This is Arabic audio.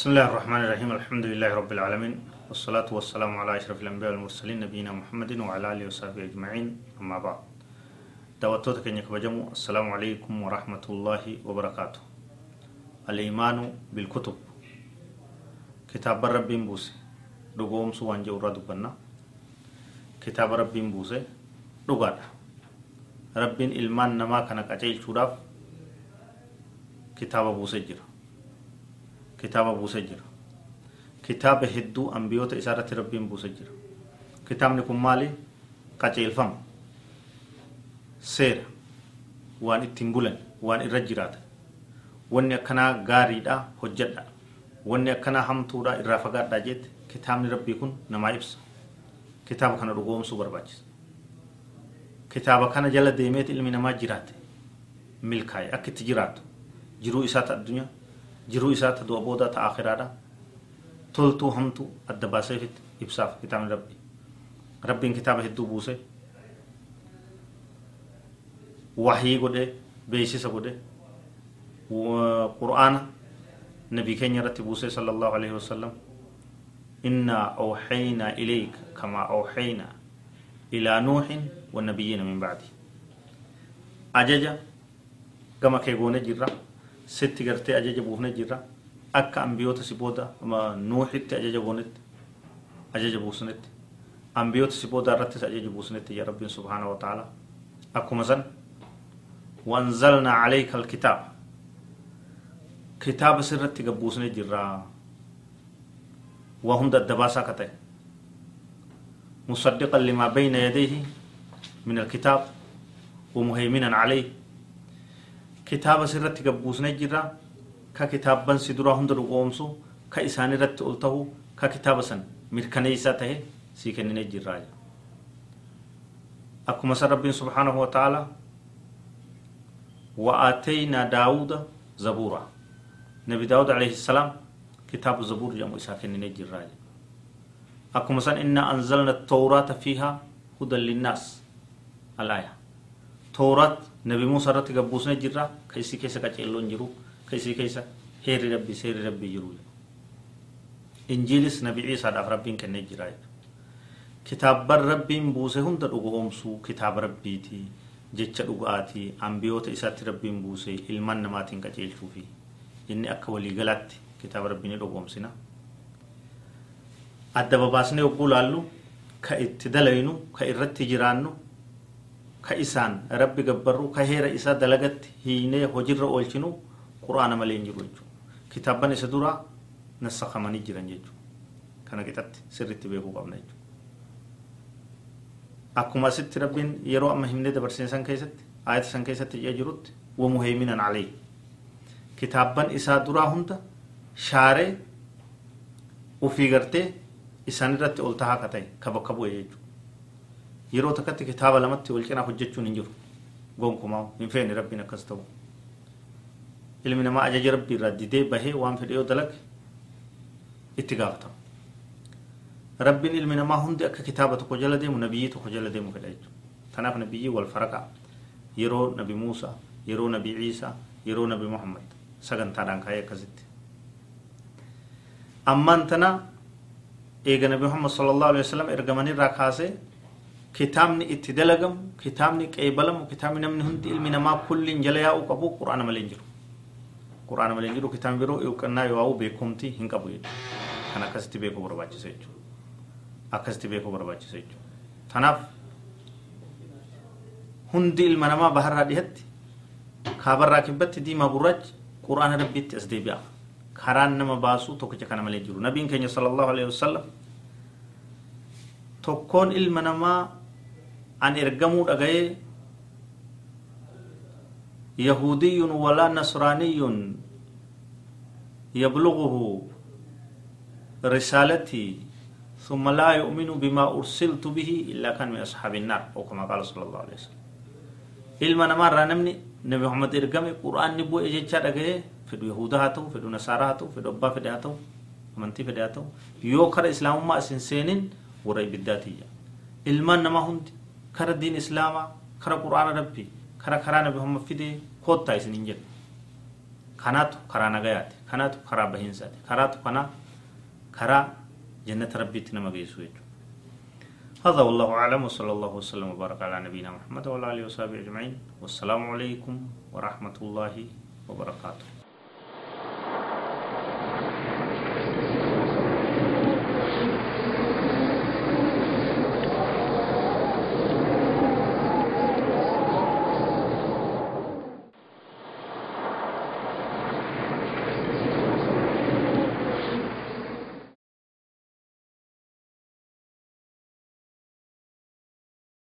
بسم الله الرحمن الرحيم الحمد لله رب العالمين والصلاة والسلام على أشرف الأنبياء والمرسلين نبينا محمد وعلى آله وصحبه أجمعين أما بعد دعوتك أن يكبجموا السلام عليكم ورحمة الله وبركاته الإيمان بالكتب كتاب ربي بوسي دقوم سوان جورا دبنا كتاب ربي بوسي دقاد ربي إلمان نما كان قجيل شراف كتاب بوسي جرا kitaaba buusee jira. Kitaaba hedduu ambiyoota isaa irratti rabbiin buusee jira. Kitaabni kun maali? Qaceelfama. Seera. Waan ittiin bulan waan irra jiraatan. Wanni akkanaa gaariidha hojjedha wanni akkanaa hamtuudha irraa fagaadhaa jette kitaabni rabbii kun namaa ibsa. Kitaaba kana dhugoomsuu barbaachisa. Kitaaba kana jala deemeeti ilmi namaa jiraate. Milkaa'e akka itti jiraatu. Jiruu isaati addunyaa jiruu isaa ta du'a boodaa ta akhiraadha toltuu hamtu adda baaseefit ibsaaf kitaabni rabbi rabbiin kitaaba hedduu buuse wahii godhe beeksisa godhe qur'aana nabii keenya irratti buuse sala allahu alaihi wasalam innaa awxaynaa ilayka kamaa awxaynaa ilaa nuuxin wannabiyiina min bacdi ajaja gama kee goone jirra sitti gartee ajaja buufne jirra akka ambiyoota si booda nuuxitti ajaja goonetti ajaja buusnetti ambiyoota si booda irrattis ajaja buusnetti ya rabbiin subhaana wa ta'ala akkuma san وأنزلنا عليك الكتاب كتاب سرت قبوسنا جرا وهم الدباسة كتئ مصدقا لما بين يديه من الكتاب ومهيمنا عليه kitaaba sirratti gabbuusnee jirra ka kitaabban si duraa hunda dhugoomsu ka isaan irratti ol tahu ka kitaaba san mirkaneessaa tahe sii kenninee jirraa akkuma san rabbiin subhaanahu wa ta'ala وآتينا داود زبورا نبي داود عليه السلام كتاب زبور جمع إساء كنين جراج أكو مثلا إنا أنزلنا التوراة فيها هدى للناس الآية tooraatti nabi Muusaa irratti gabbuusne jirra ka isii keessa qaceelloon jiru ka isii keessa heerri rabbii seerri rabbii jiru injiilis nabi Ciisaadhaaf rabbiin kennee jira kitaabban rabbiin buuse hunda dhugu oomsuu kitaaba rabbiiti jecha dhugaatii ambiyoota isaatti rabbiin buuse ilmaan namaatiin qaceelchuu fi inni akka waliigalaatti kitaaba rabbiin dhugoomsina adda babaasnee yogguu laallu ka itti dalaynu ka irratti jiraannu ka isaan rabbi gabbarru ka heera isaa dalagatti hiinee hojirra oolchinu quraana malee hin jiru jechuudha kitaabban isa duraa nassakamanii jiran jechuudha kana qixatti sirritti beekuu qabna jechuudha akkuma asitti rabbiin yeroo amma himnee dabarsine san keessatti ayata san keessatti ijaa jirutti wamuheeminan alee kitaabban isaa duraa hunda shaaree ufii gartee isaan irratti ol tahaa ka ta'e ka bakka bu'e jechuudha yeroo takkatti kitaaba lamatti wal cinaa hojjechuun hin jiru gonkumaa hin feene rabbiin akkas ta'u ilmi namaa ajaja rabbii irraa didee bahee waan fedhe yoo dalage itti gaafatama rabbiin ilmi namaa hundi akka kitaaba tokko jala deemu nabiyyii tokko jala deemu fedha jechuudha kanaaf nabiyyii wal faraqa yeroo nabi muusaa yeroo nabi ciisaa yeroo nabi muhammad sagantaadhaan kaa'ee akkasitti ammaan tana eega nabi muhammad sallallahu alaihi wasallam ergamanirraa kaasee kitaabni itti dalagamu kitaabni qeebalamu kitaabni namni hundi ilmi namaa kulliin jala yaa'uu qabu quraana malee hin jiru quraana malee hin jiru kitaabni biroo eeggannaa yoo beekumti hin qabu kan akkasitti beekuu barbaachisa jechuudha akkasitti beekuu barbaachisa jechuudha kanaaf hundi ilma namaa baharraa dhihatti kaabarraa kibbatti diimaa gurraachi quraana rabbiitti as deebi'a karaan nama baasuu tokkicha kana malee jiru nabiin keenya sallallahu alaihi wasallam tokkoon ilma namaa an ergamuu dhagayee yahudiyyun walaa nasraaniyyun yabluguhu risaalatii ثم لا يؤمن بما أرسلت به إلا كان من أصحاب النار أو كما قال صلى الله عليه وسلم ilma namaarraa namni nabi muhammad ergame qur'aanni bu'e jechaa dhagaye fedhu yahuda haa ta'u fedhu nasaaraa haa ta'u fedhu abbaa fedhe haa ta'u amantii fedhe haa ta'u yoo kara islaamummaa isin seenin islaamaa kara qur'aana rabbii kara karaa nabi muhammad fide koottaa isin hin jedhu kanaatu karaa nagayaati kanaatu karaa bahiinsaati karaatu kana karaa jannata rabbiitti nama geessu jechuudha هذا والله أعلم وصلى الله وسلم وبارك على نبينا محمد وعلى آله وصحبه أجمعين والسلام عليكم ورحمة الله وبركاته